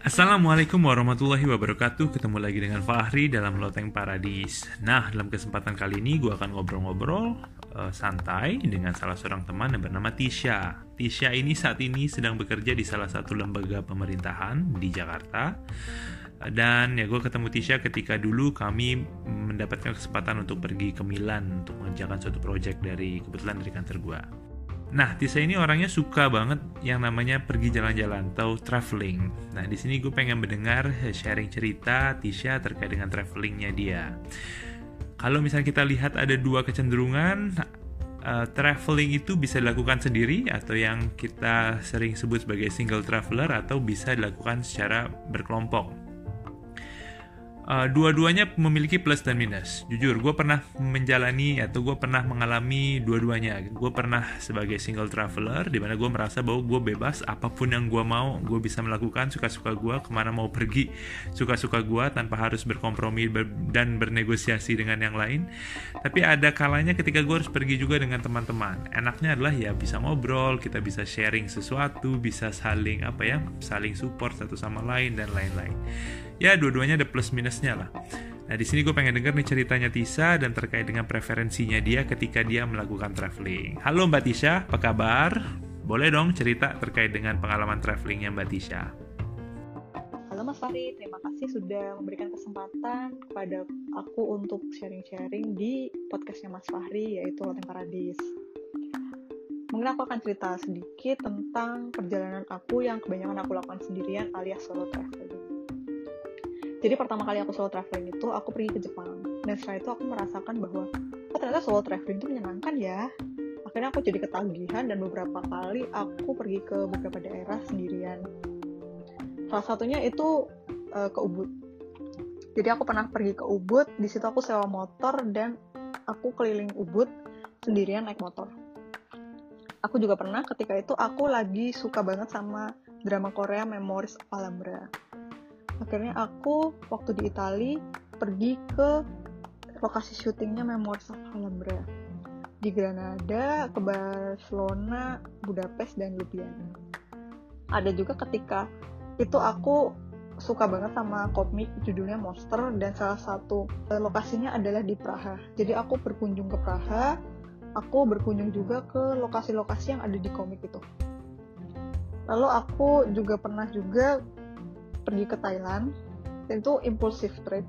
Assalamualaikum warahmatullahi wabarakatuh. Ketemu lagi dengan Fahri dalam Loteng Paradis. Nah, dalam kesempatan kali ini gue akan ngobrol-ngobrol uh, santai dengan salah seorang teman yang bernama Tisha. Tisha ini saat ini sedang bekerja di salah satu lembaga pemerintahan di Jakarta. Dan ya gue ketemu Tisha ketika dulu kami mendapatkan kesempatan untuk pergi ke Milan untuk mengerjakan suatu project dari kebetulan dari kantor gue. Nah, Tisa ini orangnya suka banget yang namanya pergi jalan-jalan atau traveling. Nah, di sini gue pengen mendengar sharing cerita Tisha terkait dengan travelingnya dia. Kalau misalnya kita lihat ada dua kecenderungan, uh, traveling itu bisa dilakukan sendiri atau yang kita sering sebut sebagai single traveler atau bisa dilakukan secara berkelompok. Uh, dua-duanya memiliki plus dan minus. Jujur, gue pernah menjalani atau gue pernah mengalami dua-duanya. Gue pernah sebagai single traveler, di mana gue merasa bahwa gue bebas, apa pun yang gue mau, gue bisa melakukan suka-suka gue, ke mana mau pergi, suka-suka gue tanpa harus berkompromi ber dan bernegosiasi dengan yang lain. Tapi ada kalanya ketika gue harus pergi juga dengan teman-teman. Enaknya adalah ya bisa ngobrol, kita bisa sharing sesuatu, bisa saling apa ya, saling support satu sama lain dan lain-lain ya dua-duanya ada plus minusnya lah. Nah di sini gue pengen denger nih ceritanya Tisa dan terkait dengan preferensinya dia ketika dia melakukan traveling. Halo Mbak Tisha, apa kabar? Boleh dong cerita terkait dengan pengalaman travelingnya Mbak Tisha. Halo Mas Fahri, terima kasih sudah memberikan kesempatan kepada aku untuk sharing-sharing di podcastnya Mas Fahri yaitu Loteng Paradis. Mungkin aku akan cerita sedikit tentang perjalanan aku yang kebanyakan aku lakukan sendirian alias solo traveling jadi pertama kali aku solo traveling itu aku pergi ke Jepang. Dan setelah itu aku merasakan bahwa oh ternyata solo traveling itu menyenangkan ya. Akhirnya aku jadi ketagihan dan beberapa kali aku pergi ke beberapa daerah sendirian. Salah satunya itu uh, ke Ubud. Jadi aku pernah pergi ke Ubud di situ aku sewa motor dan aku keliling Ubud sendirian naik motor. Aku juga pernah ketika itu aku lagi suka banget sama drama Korea Memories of Alhambra akhirnya aku waktu di Itali pergi ke lokasi syutingnya Memories of Alhambra di Granada, ke Barcelona, Budapest, dan Ljubljana. Ada juga ketika itu aku suka banget sama komik judulnya Monster dan salah satu eh, lokasinya adalah di Praha. Jadi aku berkunjung ke Praha, aku berkunjung juga ke lokasi-lokasi yang ada di komik itu. Lalu aku juga pernah juga pergi ke Thailand itu impulsif trip.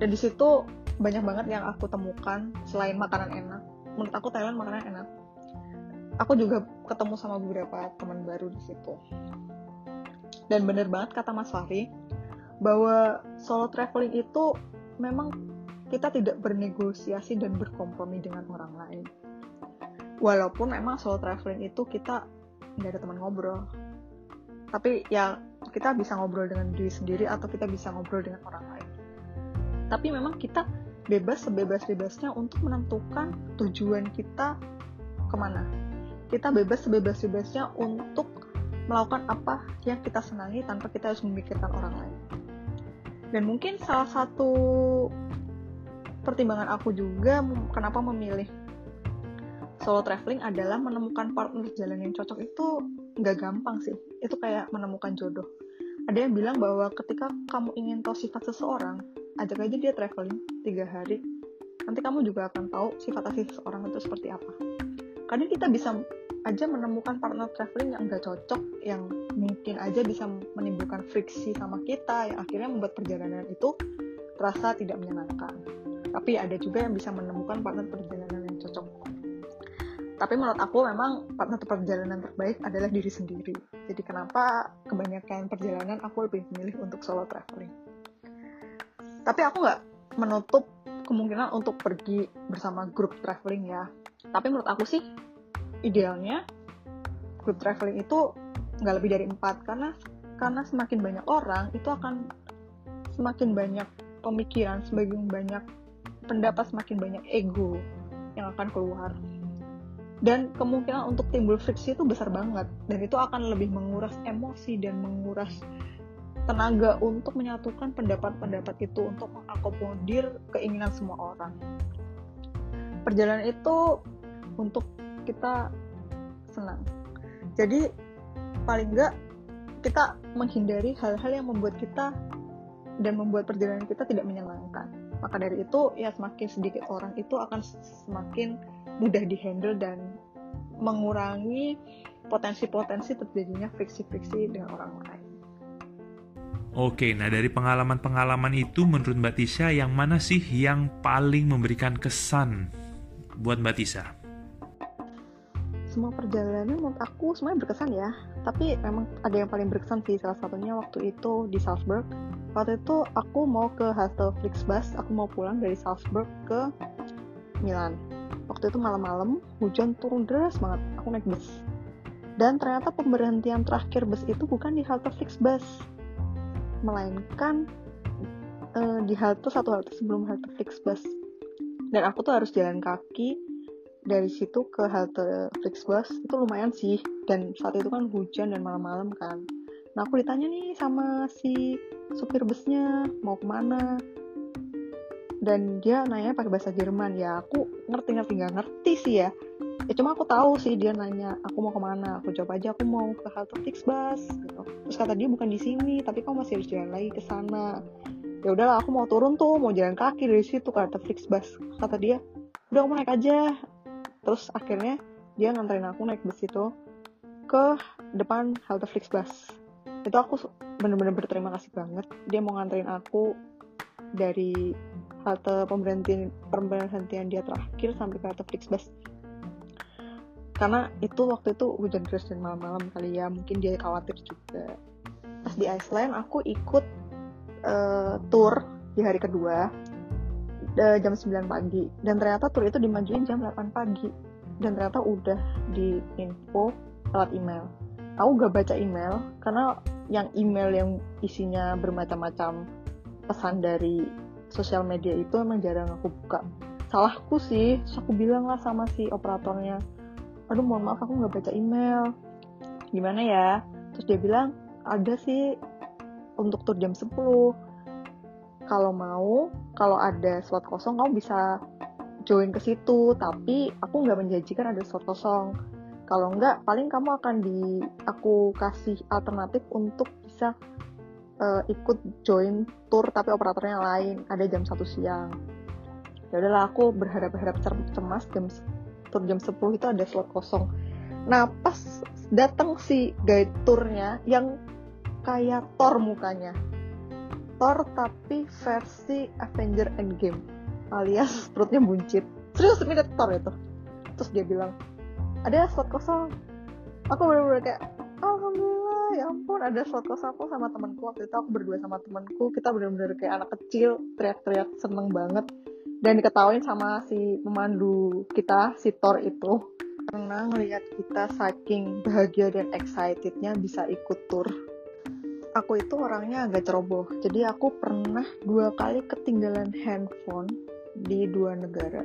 Dan di situ banyak banget yang aku temukan selain makanan enak. Menurut aku Thailand makanan enak. Aku juga ketemu sama beberapa teman baru di situ. Dan bener banget kata Mas Fahri bahwa solo traveling itu memang kita tidak bernegosiasi dan berkompromi dengan orang lain. Walaupun memang solo traveling itu kita nggak ada teman ngobrol tapi ya kita bisa ngobrol dengan diri sendiri atau kita bisa ngobrol dengan orang lain. Tapi memang kita bebas sebebas-bebasnya untuk menentukan tujuan kita ke mana. Kita bebas sebebas-bebasnya untuk melakukan apa yang kita senangi tanpa kita harus memikirkan orang lain. Dan mungkin salah satu pertimbangan aku juga kenapa memilih solo traveling adalah menemukan partner jalan yang cocok itu nggak gampang sih itu kayak menemukan jodoh. Ada yang bilang bahwa ketika kamu ingin tahu sifat seseorang ajak aja dia traveling tiga hari. Nanti kamu juga akan tahu sifat asli seseorang itu seperti apa. Kadang kita bisa aja menemukan partner traveling yang nggak cocok yang mungkin aja bisa menimbulkan friksi sama kita yang akhirnya membuat perjalanan itu terasa tidak menyenangkan. Tapi ada juga yang bisa menemukan partner perjalanan yang cocok. Tapi menurut aku memang partner perjalanan terbaik adalah diri sendiri jadi kenapa kebanyakan perjalanan aku lebih memilih untuk solo traveling? Tapi aku nggak menutup kemungkinan untuk pergi bersama grup traveling ya. Tapi menurut aku sih idealnya grup traveling itu nggak lebih dari empat. Karena karena semakin banyak orang itu akan semakin banyak pemikiran semakin banyak pendapat semakin banyak ego yang akan keluar dan kemungkinan untuk timbul friksi itu besar banget. Dan itu akan lebih menguras emosi dan menguras tenaga untuk menyatukan pendapat-pendapat itu untuk mengakomodir keinginan semua orang. Perjalanan itu untuk kita senang. Jadi paling enggak kita menghindari hal-hal yang membuat kita dan membuat perjalanan kita tidak menyenangkan. Maka dari itu ya semakin sedikit orang itu akan semakin mudah dihandle dan mengurangi potensi-potensi terjadinya friksi-friksi dengan orang lain. Oke, nah dari pengalaman-pengalaman itu menurut Mbak Tisha yang mana sih yang paling memberikan kesan buat Mbak Tisha? Semua perjalanan menurut aku semuanya berkesan ya, tapi memang ada yang paling berkesan sih salah satunya waktu itu di Salzburg. Waktu itu aku mau ke halte Flixbus, aku mau pulang dari Salzburg ke Milan. Waktu itu malam-malam, hujan turun deras banget, aku naik bus. Dan ternyata pemberhentian terakhir bus itu bukan di halte Flixbus, melainkan uh, di halte satu halte sebelum halte Flixbus dan aku tuh harus jalan kaki dari situ ke halte Flixbus itu lumayan sih. Dan saat itu kan hujan dan malam-malam kan. Nah aku ditanya nih sama si supir busnya mau ke mana dan dia nanya pakai bahasa Jerman. Ya aku ngerti ngerti nggak ngerti sih ya. Ya cuma aku tahu sih dia nanya aku mau ke mana? Aku jawab aja aku mau ke halte Flixbus gitu. Terus kata dia bukan di sini tapi kamu masih harus jalan lagi ke sana. Ya udahlah aku mau turun tuh mau jalan kaki dari situ ke halte Flixbus kata dia udah aku naik aja. Terus akhirnya dia nganterin aku naik bus itu ke depan halte Flixbus itu aku bener-bener berterima kasih banget. Dia mau nganterin aku dari halte pemberhentian pemberhentian dia terakhir sampai ke halte Flixbus. Karena itu waktu itu hujan deras dan malam-malam kali ya mungkin dia khawatir juga. Pas di Iceland aku ikut uh, tour di hari kedua uh, jam 9 pagi. Dan ternyata tour itu dimajuin jam 8 pagi. Dan ternyata udah di info lewat email. Aku gak baca email karena yang email yang isinya bermacam-macam pesan dari sosial media itu emang jarang aku buka. Salahku sih terus aku bilang lah sama si operatornya aduh mohon maaf aku nggak baca email. Gimana ya? Terus dia bilang ada sih untuk tur jam 10 kalau mau kalau ada slot kosong kamu bisa join ke situ. Tapi aku nggak menjanjikan ada slot kosong. Kalau enggak paling kamu akan di aku kasih alternatif untuk bisa uh, ikut join tour tapi operatornya lain ada jam satu siang. Ya udahlah aku berharap-harap cemas jam tur jam 10 itu ada slot kosong. Nah pas datang si guide tournya yang kayak Thor mukanya. Thor tapi versi Avenger Endgame alias perutnya buncit. Serius mirip Thor itu terus dia bilang ada slot kosong. Aku bener-bener kayak alhamdulillah ya ampun ada kosong aku sama temanku waktu itu aku berdua sama temanku. Kita bener-bener kayak anak kecil teriak-teriak seneng banget. Dan diketawain sama si pemandu kita si Thor itu. Karena ngelihat kita saking bahagia dan excitednya bisa ikut tour aku itu orangnya agak ceroboh. Jadi aku pernah dua kali ketinggalan handphone di dua negara.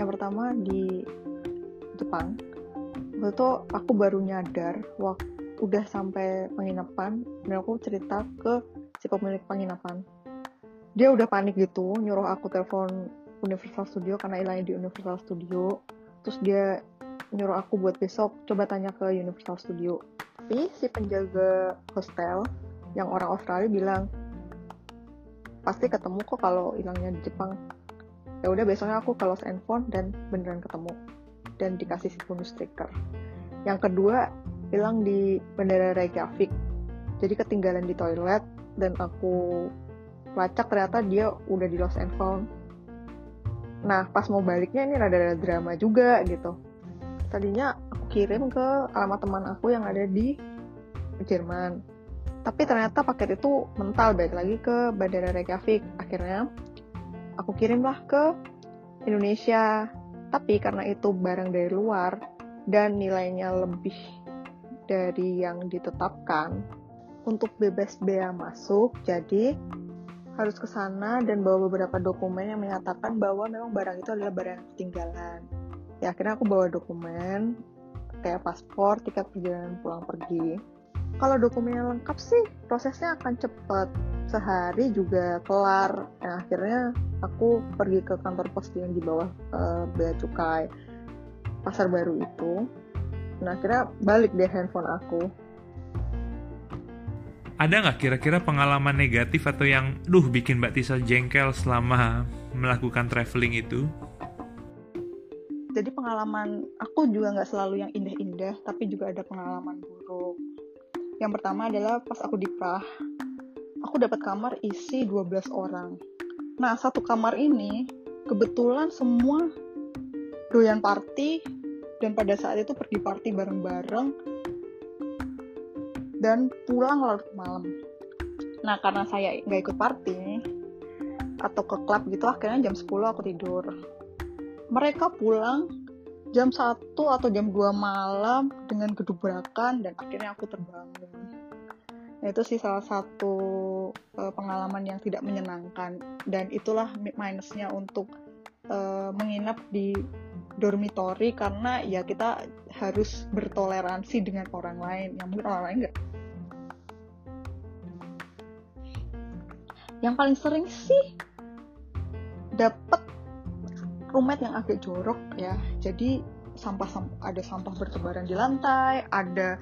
Yang pertama di Jepang. Waktu itu aku baru nyadar waktu udah sampai penginapan dan aku cerita ke si pemilik penginapan. Dia udah panik gitu nyuruh aku telepon Universal Studio karena hilangnya di Universal Studio. Terus dia nyuruh aku buat besok coba tanya ke Universal Studio. Tapi si penjaga hostel yang orang Australia bilang pasti ketemu kok kalau hilangnya di Jepang. Ya udah besoknya aku ke Los handphone dan beneran ketemu dan dikasih si bonus sticker yang kedua hilang di bandara Reykjavik jadi ketinggalan di toilet dan aku lacak ternyata dia udah di Los Angeles Nah, pas mau baliknya ini rada-rada drama juga gitu. Tadinya aku kirim ke alamat teman aku yang ada di Jerman. Tapi ternyata paket itu mental balik lagi ke Bandara Reykjavik. Akhirnya aku kirimlah ke Indonesia. Tapi karena itu barang dari luar dan nilainya lebih dari yang ditetapkan untuk bebas bea masuk, jadi harus ke sana dan bawa beberapa dokumen yang menyatakan bahwa memang barang itu adalah barang yang ketinggalan. Ya akhirnya aku bawa dokumen kayak paspor, tiket perjalanan pulang pergi. Kalau dokumennya lengkap sih prosesnya akan cepet sehari juga kelar. Nah, akhirnya aku pergi ke kantor pos yang di bawah uh, bea cukai pasar baru itu. Nah akhirnya balik deh handphone aku ada nggak kira-kira pengalaman negatif atau yang, duh, bikin Mbak Tisa jengkel selama melakukan traveling itu? Jadi pengalaman aku juga nggak selalu yang indah-indah, tapi juga ada pengalaman buruk. Yang pertama adalah pas aku di Prah, aku dapat kamar isi 12 orang. Nah, satu kamar ini kebetulan semua doyan party dan pada saat itu pergi party bareng-bareng dan pulang larut malam. Nah karena saya nggak ikut party atau ke klub gitu akhirnya jam 10 aku tidur. Mereka pulang jam 1 atau jam 2 malam dengan gedubrakan dan akhirnya aku terbangun. Nah, itu sih salah satu uh, pengalaman yang tidak menyenangkan dan itulah minusnya untuk uh, menginap di dormitory karena ya kita harus bertoleransi dengan orang lain. Yang mungkin orang lain enggak yang paling sering sih dapat roommate yang agak jorok ya. Jadi sampah, sampah ada sampah bertebaran di lantai ada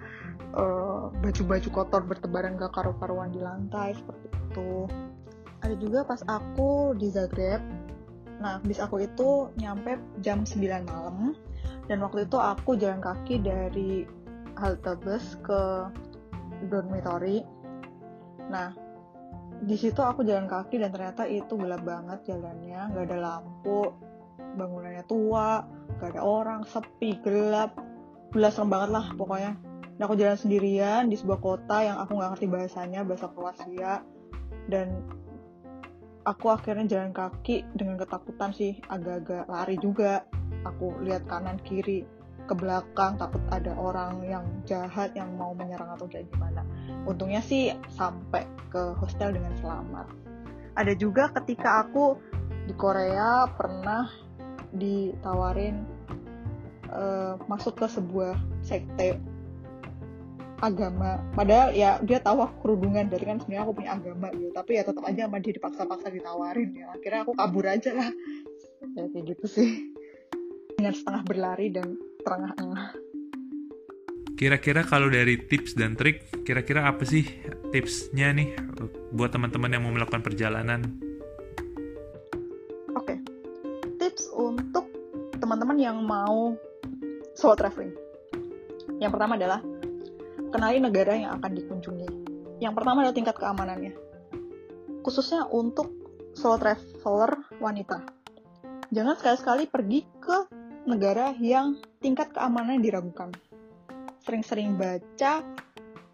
uh, baju-baju kotor bertebaran gak karu-karuan di lantai seperti itu. Ada juga pas aku di Zagreb Nah, bis aku itu nyampe jam 9 malam dan waktu itu aku jalan kaki dari halte bus ke dormitory. Nah, di situ aku jalan kaki dan ternyata itu gelap banget jalannya, nggak ada lampu, bangunannya tua, nggak ada orang, sepi, gelap, belas serem banget lah pokoknya. Nah, aku jalan sendirian di sebuah kota yang aku nggak ngerti bahasanya, bahasa Kroasia, dan aku akhirnya jalan kaki dengan ketakutan sih agak-agak lari juga. Aku lihat kanan kiri ke belakang takut ada orang yang jahat yang mau menyerang atau kayak gimana. Untungnya sih sampai ke hostel dengan selamat. Ada juga ketika aku di Korea pernah ditawarin uh, masuk ke sebuah sekte agama padahal ya dia tahu aku kerudungan dari kan sebenarnya aku punya agama gitu tapi ya tetap aja sama dia dipaksa-paksa ditawarin ya akhirnya aku kabur aja lah ya kayak gitu sih dengan setengah berlari dan terengah-engah Kira-kira kalau dari tips dan trik, kira-kira apa sih tipsnya nih buat teman-teman yang mau melakukan perjalanan? Oke, okay. tips untuk teman-teman yang mau solo traveling. Yang pertama adalah kenali negara yang akan dikunjungi. Yang pertama adalah tingkat keamanannya. Khususnya untuk solo traveler wanita. Jangan sekali-sekali pergi ke negara yang tingkat keamanan diragukan. Sering-sering baca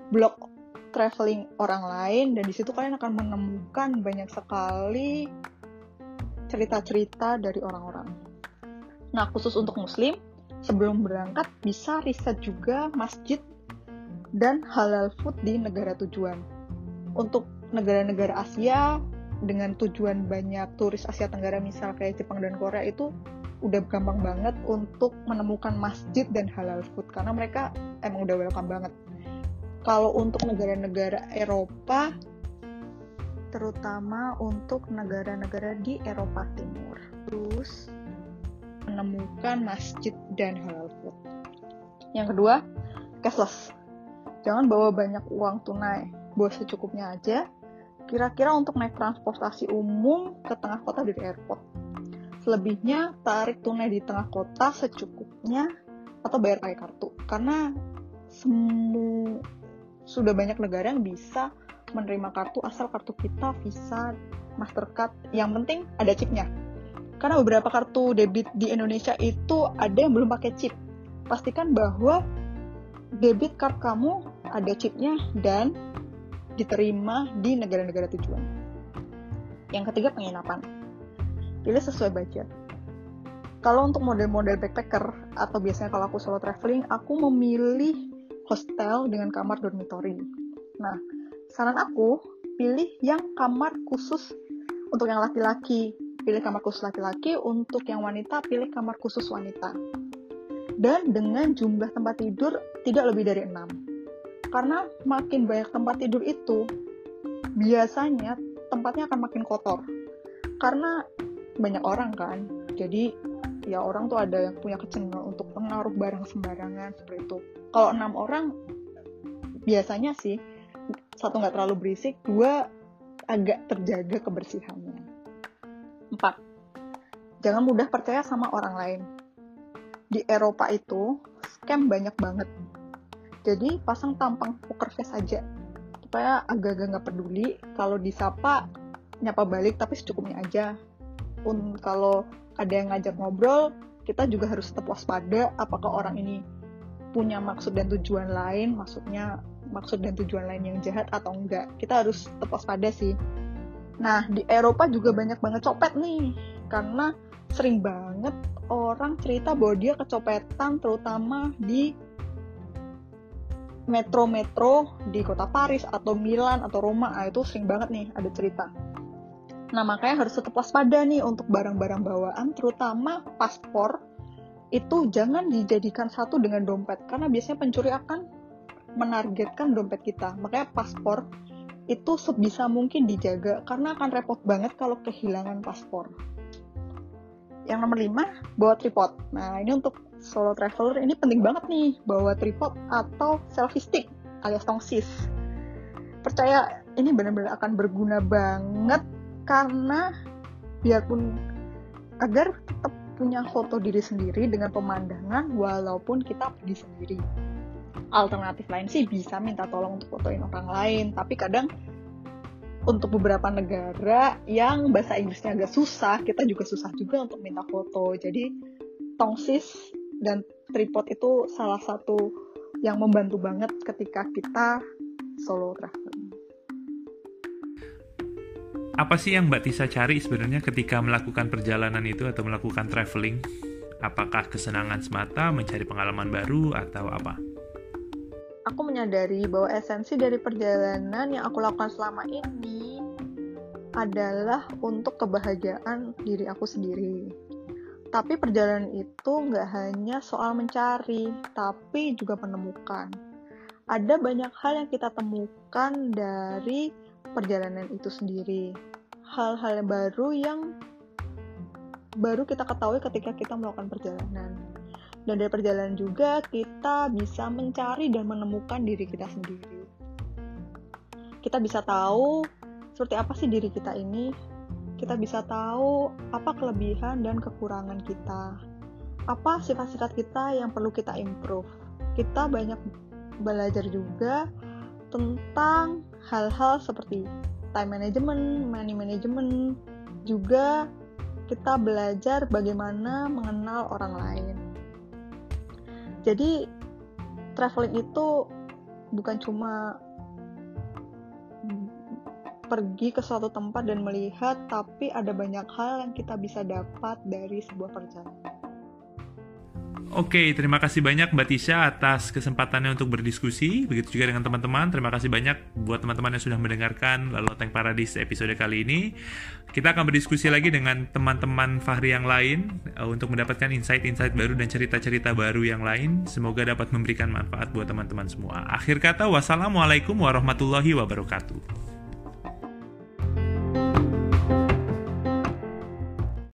blog traveling orang lain dan di situ kalian akan menemukan banyak sekali cerita-cerita dari orang-orang. Nah, khusus untuk muslim, sebelum berangkat bisa riset juga masjid dan halal food di negara tujuan. Untuk negara-negara Asia dengan tujuan banyak turis Asia Tenggara misal kayak Jepang dan Korea itu udah gampang banget untuk menemukan masjid dan halal food karena mereka emang udah welcome banget. Kalau untuk negara-negara Eropa terutama untuk negara-negara di Eropa Timur. Terus menemukan masjid dan halal food. Yang kedua, cashless jangan bawa banyak uang tunai bawa secukupnya aja kira-kira untuk naik transportasi umum ke tengah kota dari airport selebihnya tarik tunai di tengah kota secukupnya atau bayar pakai kartu karena semua sudah banyak negara yang bisa menerima kartu asal kartu kita Visa, Mastercard. Yang penting ada chipnya. Karena beberapa kartu debit di Indonesia itu ada yang belum pakai chip. Pastikan bahwa debit card kamu ada chipnya dan diterima di negara-negara tujuan. Yang ketiga penginapan. Pilih sesuai budget. Kalau untuk model-model backpacker atau biasanya kalau aku solo traveling, aku memilih hostel dengan kamar dormitory. Nah, saran aku pilih yang kamar khusus untuk yang laki-laki, pilih kamar khusus laki-laki, untuk yang wanita pilih kamar khusus wanita dan dengan jumlah tempat tidur tidak lebih dari 6. Karena makin banyak tempat tidur itu, biasanya tempatnya akan makin kotor. Karena banyak orang kan, jadi ya orang tuh ada yang punya kecenderungan untuk menaruh barang sembarangan seperti itu. Kalau enam orang, biasanya sih satu nggak terlalu berisik dua agak terjaga kebersihannya empat jangan mudah percaya sama orang lain di Eropa itu scam banyak banget jadi pasang tampang poker face aja. Supaya agak-agak nggak peduli. Kalau disapa nyapa balik tapi secukupnya aja. Pun kalau ada yang ngajak ngobrol kita juga harus tetap waspada apakah orang ini punya maksud dan tujuan lain maksudnya maksud dan tujuan lain yang jahat atau enggak. Kita harus tetap waspada sih. Nah di Eropa juga banyak banget copet nih. Karena sering banget orang cerita bahwa dia kecopetan terutama di metro-metro di kota Paris atau Milan atau Roma nah, itu sering banget nih ada cerita Nah, makanya harus tetap waspada nih untuk barang-barang bawaan, terutama paspor. Itu jangan dijadikan satu dengan dompet, karena biasanya pencuri akan menargetkan dompet kita. Makanya paspor itu sebisa mungkin dijaga, karena akan repot banget kalau kehilangan paspor. Yang nomor 5, bawa tripod. Nah, ini untuk solo traveler, ini penting banget nih, bawa tripod atau selfie stick alias tongsis. Percaya, ini benar-benar akan berguna banget karena biarpun agar tetap punya foto diri sendiri dengan pemandangan walaupun kita pergi sendiri. Alternatif lain sih bisa minta tolong untuk fotoin orang lain, tapi kadang untuk beberapa negara yang bahasa Inggrisnya agak susah, kita juga susah juga untuk minta foto. Jadi tongsis dan tripod itu salah satu yang membantu banget ketika kita solo traveling apa sih yang Mbak Tisa cari sebenarnya ketika melakukan perjalanan itu atau melakukan traveling? Apakah kesenangan semata, mencari pengalaman baru, atau apa? Aku menyadari bahwa esensi dari perjalanan yang aku lakukan selama ini adalah untuk kebahagiaan diri aku sendiri. Tapi perjalanan itu nggak hanya soal mencari, tapi juga menemukan. Ada banyak hal yang kita temukan dari perjalanan itu sendiri. Hal-hal baru yang baru kita ketahui ketika kita melakukan perjalanan. Dan dari perjalanan juga kita bisa mencari dan menemukan diri kita sendiri. Kita bisa tahu seperti apa sih diri kita ini. Kita bisa tahu apa kelebihan dan kekurangan kita. Apa sifat-sifat kita yang perlu kita improve. Kita banyak belajar juga tentang hal-hal seperti time management, money management, juga kita belajar bagaimana mengenal orang lain. Jadi traveling itu bukan cuma pergi ke suatu tempat dan melihat, tapi ada banyak hal yang kita bisa dapat dari sebuah perjalanan. Oke, terima kasih banyak Mbak Tisha atas kesempatannya untuk berdiskusi. Begitu juga dengan teman-teman. Terima kasih banyak buat teman-teman yang sudah mendengarkan Loteng Paradis episode kali ini. Kita akan berdiskusi lagi dengan teman-teman Fahri yang lain uh, untuk mendapatkan insight-insight baru dan cerita-cerita baru yang lain. Semoga dapat memberikan manfaat buat teman-teman semua. Akhir kata, wassalamualaikum warahmatullahi wabarakatuh.